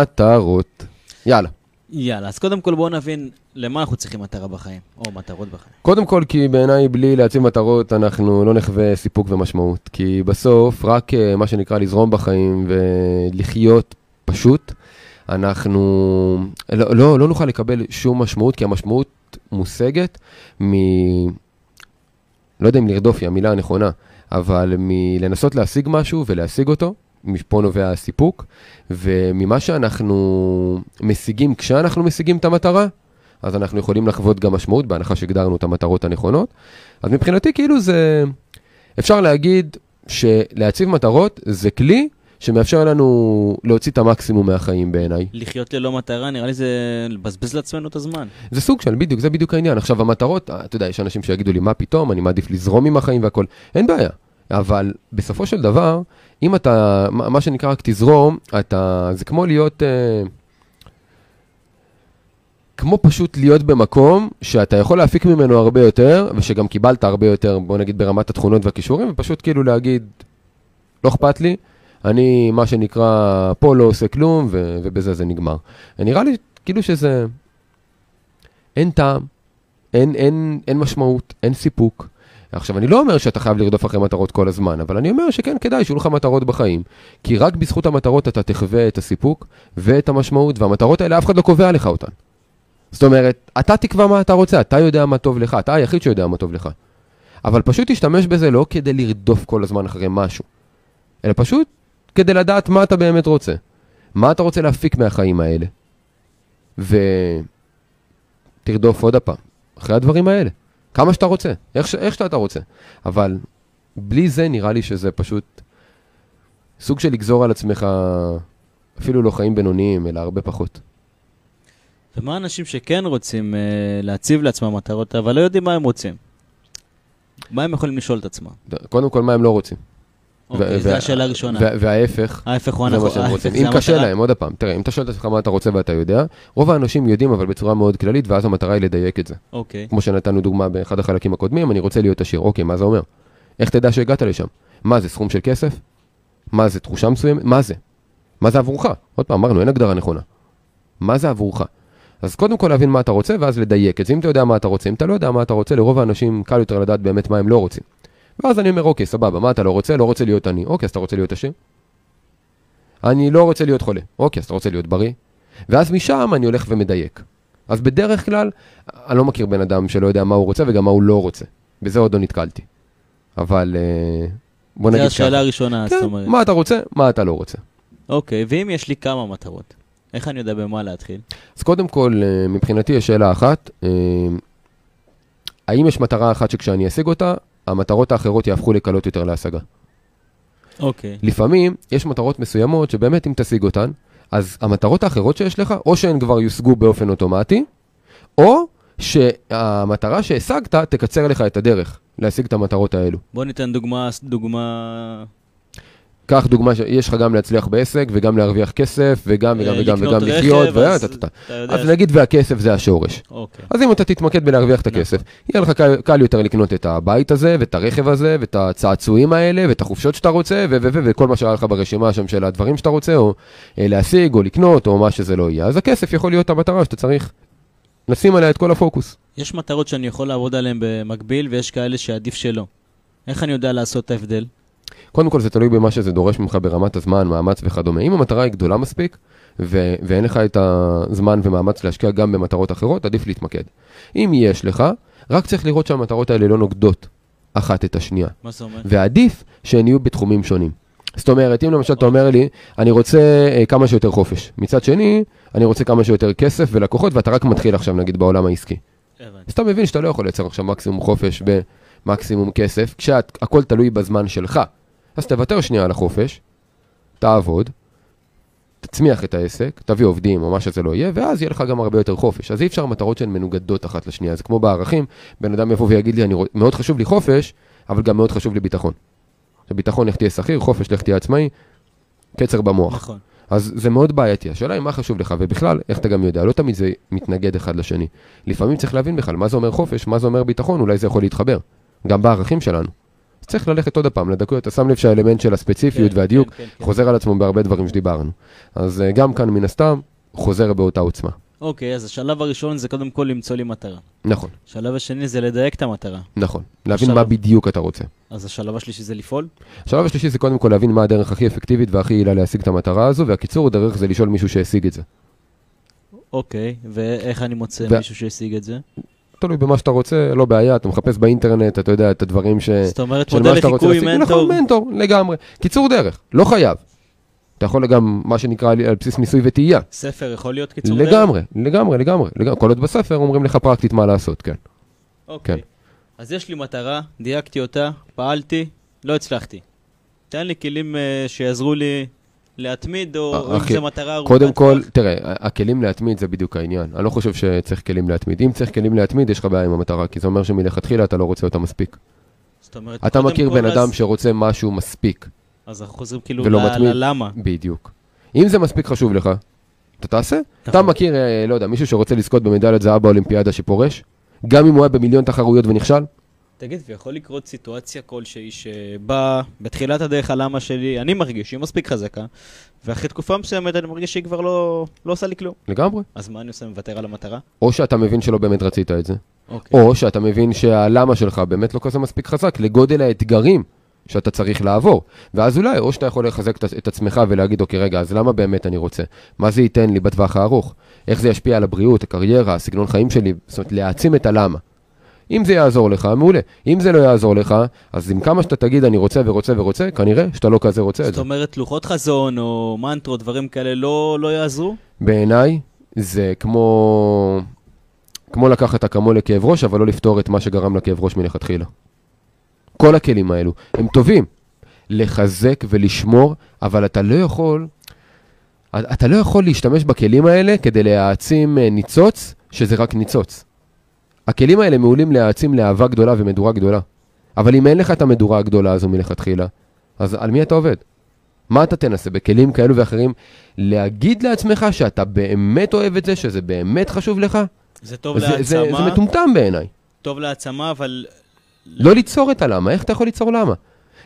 מטרות. יאללה. יאללה, אז קודם כל בואו נבין למה אנחנו צריכים מטרה בחיים, או מטרות בחיים. קודם כל, כי בעיניי בלי להציב מטרות, אנחנו לא נחווה סיפוק ומשמעות. כי בסוף, רק אה, מה שנקרא לזרום בחיים ולחיות פשוט, אנחנו לא, לא, לא נוכל לקבל שום משמעות, כי המשמעות מושגת מ... לא יודע אם לרדוף היא המילה הנכונה, אבל מלנסות להשיג משהו ולהשיג אותו, מפה נובע הסיפוק, וממה שאנחנו משיגים כשאנחנו משיגים את המטרה, אז אנחנו יכולים לחוות גם משמעות, בהנחה שהגדרנו את המטרות הנכונות. אז מבחינתי, כאילו זה... אפשר להגיד שלהציב מטרות זה כלי שמאפשר לנו להוציא את המקסימום מהחיים בעיניי. לחיות ללא מטרה, נראה לי זה לבזבז לעצמנו את הזמן. זה סוג של, בדיוק, זה בדיוק העניין. עכשיו, המטרות, אתה יודע, יש אנשים שיגידו לי, מה פתאום, אני מעדיף לזרום עם החיים והכל. אין בעיה. אבל בסופו של דבר, אם אתה, מה שנקרא רק תזרום, אתה, זה כמו להיות, אה, כמו פשוט להיות במקום שאתה יכול להפיק ממנו הרבה יותר, ושגם קיבלת הרבה יותר, בוא נגיד ברמת התכונות והכישורים, ופשוט כאילו להגיד, לא אכפת לי, אני, מה שנקרא, פה לא עושה כלום, ו- ובזה זה נגמר. נראה לי כאילו שזה, אין טעם, אין, אין, אין משמעות, אין סיפוק. עכשיו, אני לא אומר שאתה חייב לרדוף אחרי מטרות כל הזמן, אבל אני אומר שכן כדאי שיהיו לך מטרות בחיים, כי רק בזכות המטרות אתה תחווה את הסיפוק ואת המשמעות, והמטרות האלה אף אחד לא קובע לך אותן. זאת אומרת, אתה תקבע מה אתה רוצה, אתה יודע מה טוב לך, אתה היחיד שיודע מה טוב לך. אבל פשוט תשתמש בזה לא כדי לרדוף כל הזמן אחרי משהו, אלא פשוט כדי לדעת מה אתה באמת רוצה. מה אתה רוצה להפיק מהחיים האלה. ותרדוף עוד הפעם, אחרי הדברים האלה. כמה שאתה רוצה, איך, ש... איך שאתה רוצה. אבל בלי זה נראה לי שזה פשוט סוג של לגזור על עצמך אפילו לא חיים בינוניים, אלא הרבה פחות. ומה אנשים שכן רוצים uh, להציב לעצמם מטרות, אבל לא יודעים מה הם רוצים? מה הם יכולים לשאול את עצמם? קודם כל, מה הם לא רוצים. אוקיי, זו השאלה הראשונה. וההפך, ההפך הוא זה הנכון. מה שהם רוצים. זה אם קשה. להם, עוד פעם, תראה, אם אתה שואל את עצמך מה אתה רוצה ואתה יודע, רוב האנשים יודעים, אבל בצורה מאוד כללית, ואז המטרה היא לדייק את זה. אוקיי. כמו שנתנו דוגמה באחד החלקים הקודמים, אני רוצה להיות עשיר. אוקיי, מה זה אומר? איך תדע שהגעת לשם? מה זה, סכום של כסף? מה זה, תחושה מסוימת? מה זה? מה זה עבורך? עוד פעם, אמרנו, אין הגדרה נכונה. מה זה עבורך? אז קודם כל להבין מה אתה רוצה, ואז לדייק את זה. אם אתה יודע מה אתה רוצה, אם אתה לא יודע מה אתה רוצה, לרוב האנשים קל יותר לדעת באמת מה הם לא רוצים. ואז אני אומר, אוקיי, סבבה, מה אתה לא רוצה? לא רוצה להיות עני. אוקיי, אז אתה רוצה להיות עשיר? אני לא רוצה להיות חולה. אוקיי, אז אתה רוצה להיות בריא? ואז משם אני הולך ומדייק. אז בדרך כלל, אני לא מכיר בן אדם שלא יודע מה הוא רוצה וגם מה הוא לא רוצה. בזה עוד לא נתקלתי. אבל אה, בוא נגיד זו ככה. השאלה הראשונה, זאת כן, אומרת. מה אתה רוצה, מה אתה לא רוצה. אוקיי, ואם יש לי כמה מטרות, איך אני יודע במה להתחיל? אז קודם כל, אה, מבחינתי יש שאלה אחת, אה, האם יש מטרה אחת שכשאני אשיג אותה, המטרות האחרות יהפכו לקלות יותר להשגה? אוקיי. לפעמים יש מטרות מסוימות שבאמת אם תשיג אותן, אז המטרות האחרות שיש לך, או שהן כבר יושגו באופן אוטומטי, או שהמטרה שהשגת תקצר לך את הדרך להשיג את המטרות האלו. בוא ניתן דוגמה, דוגמה... קח דוגמה שיש לך גם להצליח בעסק וגם להרוויח כסף וגם וגם וגם וגם לחיות. אז נגיד והכסף זה השורש. אוקיי. אז אם אתה תתמקד בלהרוויח את הכסף, נכון. יהיה לך קל, יותר לקנות את הבית הזה, ואת הרכב הזה, ואת הצעצועים האלה, ואת החופשות שאתה רוצה, וכל מה שהיה לך ברשימה שם של הדברים שאתה רוצה, או אה, להשיג, או לקנות, או מה שזה לא יהיה. אז הכסף יכול להיות המטרה שאתה צריך לשים עליה את כל הפוקוס. יש מטרות שאני יכול לעבוד עליהן במקביל, ויש כאלה שעדיף שלא. איך אני יודע לעשות את ההבדל? קודם כל זה תלוי במה שזה דורש ממך ברמת הזמן, מאמץ וכדומה. אם המטרה היא גדולה מספיק, ו- ואין לך את הזמן ומאמץ להשקיע גם במטרות אחרות, עדיף להתמקד. אם יש לך, רק צריך לראות שהמטרות האלה לא נוגדות אחת את השנייה. מה זאת אומרת? ועדיף שהן יהיו בתחומים שונים. זאת אומרת, אם למשל אתה אומר לי, אני רוצה אה, כמה שיותר חופש. מצד שני, אני רוצה כמה שיותר כסף ולקוחות, ואתה רק מתחיל עכשיו, נגיד, בעולם העסקי. אז אתה מבין שאתה לא יכול לייצר עכשיו מקסימום חופש במקסימום כסף, כשהכל תלוי בזמן שלך. אז תוותר שנייה על החופש, תעבוד, תצמיח את העסק, תביא עובדים או מה שזה לא יהיה, ואז יהיה לך גם הרבה יותר חופש. אז אי אפשר מטרות שהן מנוגדות אחת לשנייה. זה כמו בערכים, בן אדם יבוא ויגיד לי, אני, רוצ- מאוד חשוב לי חופש, אבל גם מאוד חשוב לי ביטחון. ביטחון, לך תהיה שכיר, חופש, לך תהיה עצמאי, קצר במוח. נכון. אז זה מאוד בעייתי. השאלה היא מה חשוב לך, ובכלל, איך אתה גם יודע, לא תמיד זה מתנגד אחד לשני. לפעמים צריך להבין בכלל מה זה אומר חופש, מה זה אומר ביטחון, אולי זה יכול להתחבר. גם בערכים שלנו. אז צריך ללכת עוד פעם לדקויות, אתה שם לב שהאלמנט של הספציפיות כן, והדיוק כן, כן, כן. חוזר על עצמו בהרבה דברים שדיברנו. אז אה, גם כאן מן הסתם חוזר באותה עוצמה. אוקיי, אז השלב הראשון זה קודם כל למצוא לי מטרה. נכון, השלב השני זה לדייק את המטרה. נכון. להבין עכשיו- מה בדיוק אתה רוצה. אז השלב השלישי זה לפעול? השלב השלישי זה קודם כל להבין מה הדרך הכי אפקטיבית והכי יעילה להשיג את המטרה הזו, והקיצור דרך זה לשאול מישהו שהשיג את זה. אוקיי, ואיך אני מוצא ו- מישהו שהשיג את זה? תלוי במה שאתה רוצה, לא בעיה, אתה מחפש באינטרנט, אתה יודע, את הדברים ש... זאת אומרת, מודל לחיקוי. מנטור. נכון, מנטור, לגמרי. קיצור דרך, לא חייב. אתה יכול גם, מה שנקרא, על בסיס ניסוי וטעייה. ספר יכול להיות קיצור דרך? לגמרי, לגמרי, לגמרי, לגמרי. כל עוד בספר אומרים לך פרקטית מה לעשות, כן. אוקיי. כן. אז יש לי מטרה, דייקתי אותה, פעלתי, לא הצלחתי. תן לי כלים אה, שיעזרו לי להתמיד, או אה, אם אחי, זה מטרה ארוכת קודם כל, טווח. תראה, הכלים להתמיד זה בדיוק העניין. אני לא חושב שצריך כלים להתמיד. אם צריך כלים להתמיד, יש לך בעיה עם המטרה, כי זה אומר שמלכתחילה אתה לא רוצה אותה מספיק. זאת אומרת, אתה מכיר בן אז- אדם שרוצה משהו מספיק, אז אנחנו חוזרים כאילו ל-. ללמה. בדיוק. אם זה מספיק חשוב לך, אתה תעשה. אתה נכון. מכיר, אה, לא יודע, מישהו שרוצה לזכות במדליית זהב באולימפיאדה שפורש? גם אם הוא היה במיליון תחרויות ונכשל? תגיד, ויכול לקרות סיטואציה כלשהי שבאה בתחילת הדרך הלמה שלי, אני מרגיש שהיא מספיק חזקה, ואחרי תקופה מסוימת אני מרגיש שהיא כבר לא, לא עושה לי כלום. לגמרי. אז מה אני עושה? מוותר על המטרה? או שאתה מבין שלא באמת רצית את זה, אוקיי. או שאתה מבין שהלמה שלך באמת לא כזה מספיק חזק לגודל האתגרים שאתה צריך לעבור. ואז אולי, או שאתה יכול לחזק את עצמך ולהגיד, אוקיי, רגע, אז למה באמת אני רוצה? מה זה ייתן לי בטווח הארוך? איך זה ישפיע על הבריאות, הקריירה, הסגנון חיים שלי? זאת אומרת, להעצים את הלמה. אם זה יעזור לך, מעולה. אם זה לא יעזור לך, אז עם כמה שאתה תגיד אני רוצה ורוצה ורוצה, כנראה שאתה לא כזה רוצה את זאת זה. אומרת, לוחות חזון או מנטרות, דברים כאלה לא, לא יעזרו? בעיניי, זה כמו... כמו לקחת אקמול לכאב ראש, אבל לא לפתור את מה שגרם לכאב ראש מלכתחילה. כל הכלים האלו, הם טובים. לחזק ולשמור, אבל אתה לא יכול... אתה לא יכול להשתמש בכלים האלה כדי להעצים אה, ניצוץ, שזה רק ניצוץ. הכלים האלה מעולים להעצים להבה גדולה ומדורה גדולה. אבל אם אין לך את המדורה הגדולה הזו מלכתחילה, אז על מי אתה עובד? מה אתה תנסה בכלים כאלו ואחרים להגיד לעצמך שאתה באמת אוהב את זה, שזה באמת חשוב לך? זה טוב זה, זה, להעצמה, זה מטומטם בעיניי. טוב להעצמה, אבל לא ליצור את הלמה, איך אתה יכול ליצור למה?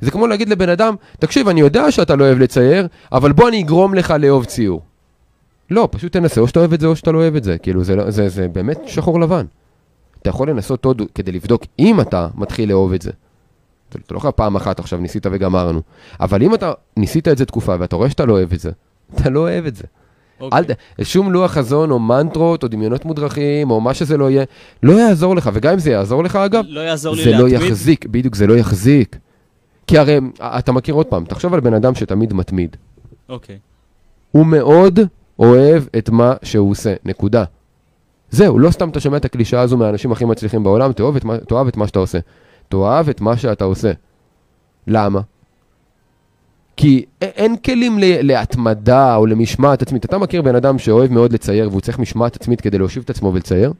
זה כמו להגיד לבן אדם, תקשיב, אני יודע שאתה לא אוהב לצייר, אבל בוא אני אגרום לך לאהוב ציור. לא, פשוט תנסה, או שאתה אוהב את זה או שאתה לא אוהב את זה. כאילו, זה, לא- זה, זה באמת שחור לבן. אתה יכול לנסות עוד כדי לבדוק אם אתה מתחיל לאהוב את זה. אתה לא חייב פעם אחת עכשיו, ניסית וגמרנו. אבל אם אתה ניסית את זה תקופה ואתה רואה שאתה לא אוהב את זה, אתה לא אוהב את זה. אוקיי. אל, שום לוח חזון או מנטרות או דמיונות מודרכים או מה שזה לא יהיה, לא יעזור לך, וגם אם זה יעזור לך אגב, לא יעזור לי זה לא להתמיד. יחזיק, בדיוק, זה לא יחזיק. כי הרי, אתה מכיר עוד פעם, תחשוב על בן אדם שתמיד מתמיד. אוקיי. הוא מאוד אוהב את מה שהוא עושה, נקודה. זהו, לא סתם אתה שומע את הקלישאה הזו מהאנשים הכי מצליחים בעולם, תאהב את, מה- תאהב את מה שאתה עושה. תאהב את מה שאתה עושה. למה? כי אין כלים להתמדה או למשמעת עצמית. אתה מכיר בן אדם שאוהב מאוד לצייר והוא צריך משמעת עצמית כדי להושיב את עצמו ולצייר?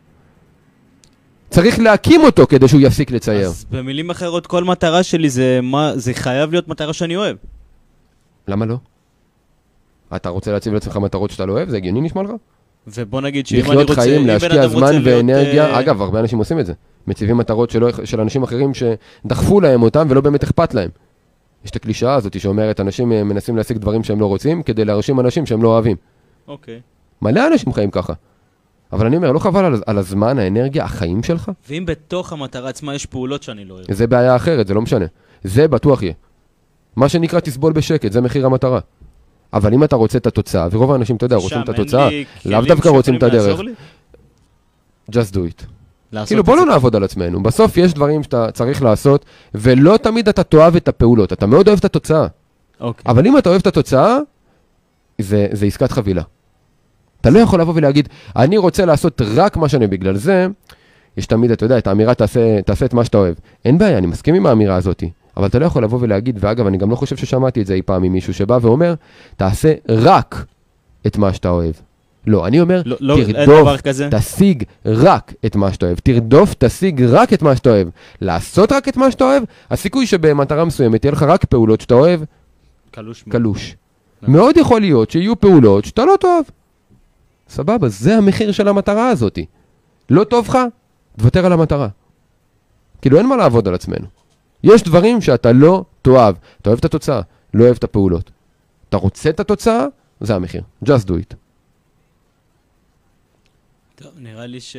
צריך להקים אותו כדי שהוא יפסיק לצייר. אז במילים אחרות, כל מטרה שלי זה מה, זה חייב להיות מטרה שאני אוהב. למה לא? אתה רוצה להציב לעצמך מטרות שאתה לא אוהב? זה הגיוני נשמע לך? ובוא נגיד שאם אני לחיות רוצה, חיים, אם בן להשקיע זמן להיות, ואנרגיה. אה, אגב, הרבה אנשים עושים את זה. מציבים מטרות שלא, של אנשים אחרים שדחפו להם אותם ולא באמת אכפת להם. יש את הקלישאה הזאת שאומרת, אנשים אה, מנסים להשיג דברים שהם לא רוצים כדי להרשים אנשים שהם לא אוהבים. אוקיי. מלא אנשים חיים ככה. אבל אני אומר, לא חבל על, על הזמן, האנרגיה, החיים שלך? ואם בתוך המטרה עצמה יש פעולות שאני לא אוהב. זה בעיה אחרת, זה לא משנה. זה בטוח יהיה. מה שנקרא תסבול בשקט, זה מחיר המטרה. אבל אם אתה רוצה את התוצאה, ורוב האנשים, אתה יודע, רוצים את התוצאה, לאו דווקא רוצים את הדרך. just do it. כאילו בוא. לא נעבוד על עצמנו, בסוף יש דברים שאתה צריך לעשות, ולא תמיד אתה תאהב את הפעולות, אתה מאוד אוהב את התוצאה. אוקיי. אבל אם אתה אוהב את התוצאה, זה, זה עסקת חבילה. אתה לא יכול לבוא ולהגיד, אני רוצה לעשות רק מה שאני בגלל זה, יש תמיד, אתה יודע, את האמירה תעשה, תעשה את מה שאתה אוהב. אין בעיה, אני מסכים עם האמירה הזאת, אבל אתה לא יכול לבוא ולהגיד, ואגב, אני גם לא חושב ששמעתי את זה אי פעם ממישהו שבא ואומר, תעשה רק את מה שאתה אוהב. לא, אני אומר, לא, לא, תרדוף, כזה. תשיג רק את מה שאתה אוהב. תרדוף, תשיג רק את מה שאתה אוהב. לעשות רק את מה שאתה אוהב, הסיכוי שבמטרה מסוימת יהיה לך רק פעולות שאתה אוהב, קלוש. קלוש. נכון. מאוד יכול להיות שיהיו פעולות שאתה לא תאהב. סבבה, זה המחיר של המטרה הזאת. לא טוב לך? תוותר על המטרה. כאילו אין מה לעבוד על עצמנו. יש דברים שאתה לא תאהב. אתה אוהב את התוצאה, לא אוהב את הפעולות. אתה רוצה את התוצאה, זה המחיר. just do it. טוב, נראה לי ש...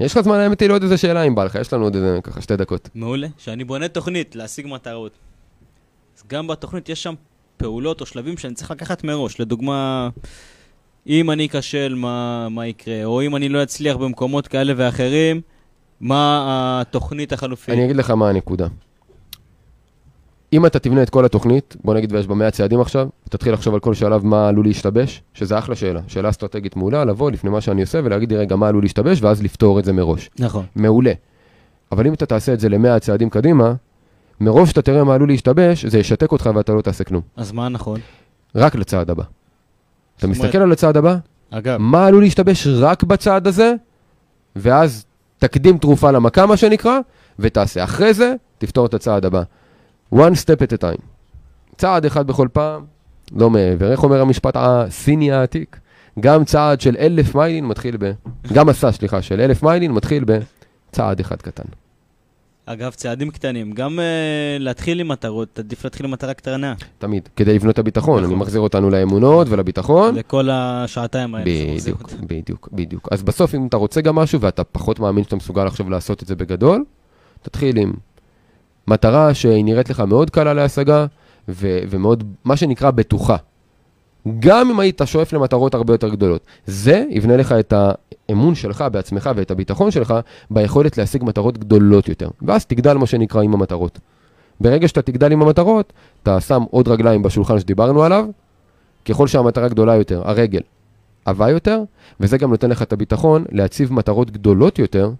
יש לך זמן האמת היא לעוד איזה שאלה אם בא לך, יש לנו עוד איזה ככה שתי דקות. מעולה. שאני בונה תוכנית להשיג מטרות. אז גם בתוכנית יש שם פעולות או שלבים שאני צריך לקחת מראש. לדוגמה, אם אני אכשל, מה, מה יקרה? או אם אני לא אצליח במקומות כאלה ואחרים, מה התוכנית החלופית? אני אגיד לך מה הנקודה. אם אתה תבנה את כל התוכנית, בוא נגיד ויש בה 100 צעדים עכשיו, תתחיל לחשוב על כל שלב מה עלול להשתבש, שזה אחלה שאלה, שאלה אסטרטגית מעולה, לבוא לפני מה שאני עושה ולהגיד רגע מה עלול להשתבש, ואז לפתור את זה מראש. נכון. מעולה. אבל אם אתה תעשה את זה למאה צעדים קדימה, מרוב שאתה תראה מה עלול להשתבש, זה ישתק אותך ואתה לא תעשה כלום. אז מה נכון? רק לצעד הבא. אתה זאת אומרת- מסתכל על הצעד הבא, אגב, מה עלול להשתבש רק בצעד הזה, ואז תקדים תרופה למכה, מה שנקרא, ותעשה. אחרי זה, תפתור את הצעד הבא. one step at a time. צעד אחד בכל פעם, לא מעבר. איך אומר המשפט הסיני העתיק? גם צעד של אלף מיילין מתחיל ב... גם מסע, סליחה, של אלף מיילין מתחיל בצעד אחד קטן. אגב, צעדים קטנים. גם uh, להתחיל עם מטרות, עדיף להתחיל עם מטרה קטנה. תמיד, כדי לבנות את הביטחון. נכון. אני מחזיר אותנו לאמונות ולביטחון. לכל השעתיים האלה. בדיוק. בדיוק, בדיוק. אז בסוף, אם אתה רוצה גם משהו ואתה פחות מאמין שאתה מסוגל עכשיו לעשות את זה בגדול, תתחיל עם מטרה שהיא נראית לך מאוד קלה להשגה, ו- ומאוד, מה שנקרא, בטוחה. גם אם היית שואף למטרות הרבה יותר גדולות. זה יבנה לך את האמון שלך בעצמך ואת הביטחון שלך ביכולת להשיג מטרות גדולות יותר. ואז תגדל מה שנקרא עם המטרות. ברגע שאתה תגדל עם המטרות, אתה שם עוד רגליים בשולחן שדיברנו עליו, ככל שהמטרה גדולה יותר, הרגל עבה יותר, וזה גם נותן לך את הביטחון להציב מטרות גדולות יותר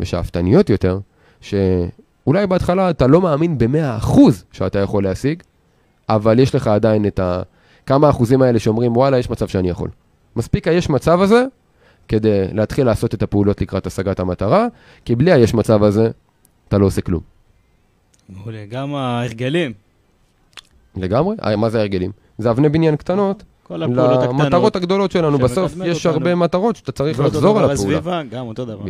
ושאפתניות יותר, שאולי בהתחלה אתה לא מאמין ב-100% שאתה יכול להשיג, אבל יש לך עדיין את ה... כמה אחוזים האלה שאומרים, וואלה, יש מצב שאני יכול. מספיק היש מצב הזה כדי להתחיל לעשות את הפעולות לקראת השגת המטרה, כי בלי היש מצב הזה, אתה לא עושה כלום. מעולה. גם ההרגלים. לגמרי. אה, מה זה ההרגלים? זה אבני בניין קטנות כל הפעולות הקטנות. למטרות הגדולות שלנו. בסוף יש אותנו. הרבה מטרות שאתה צריך לחזור על הפעולה. הסביבה, גם אותו דבר.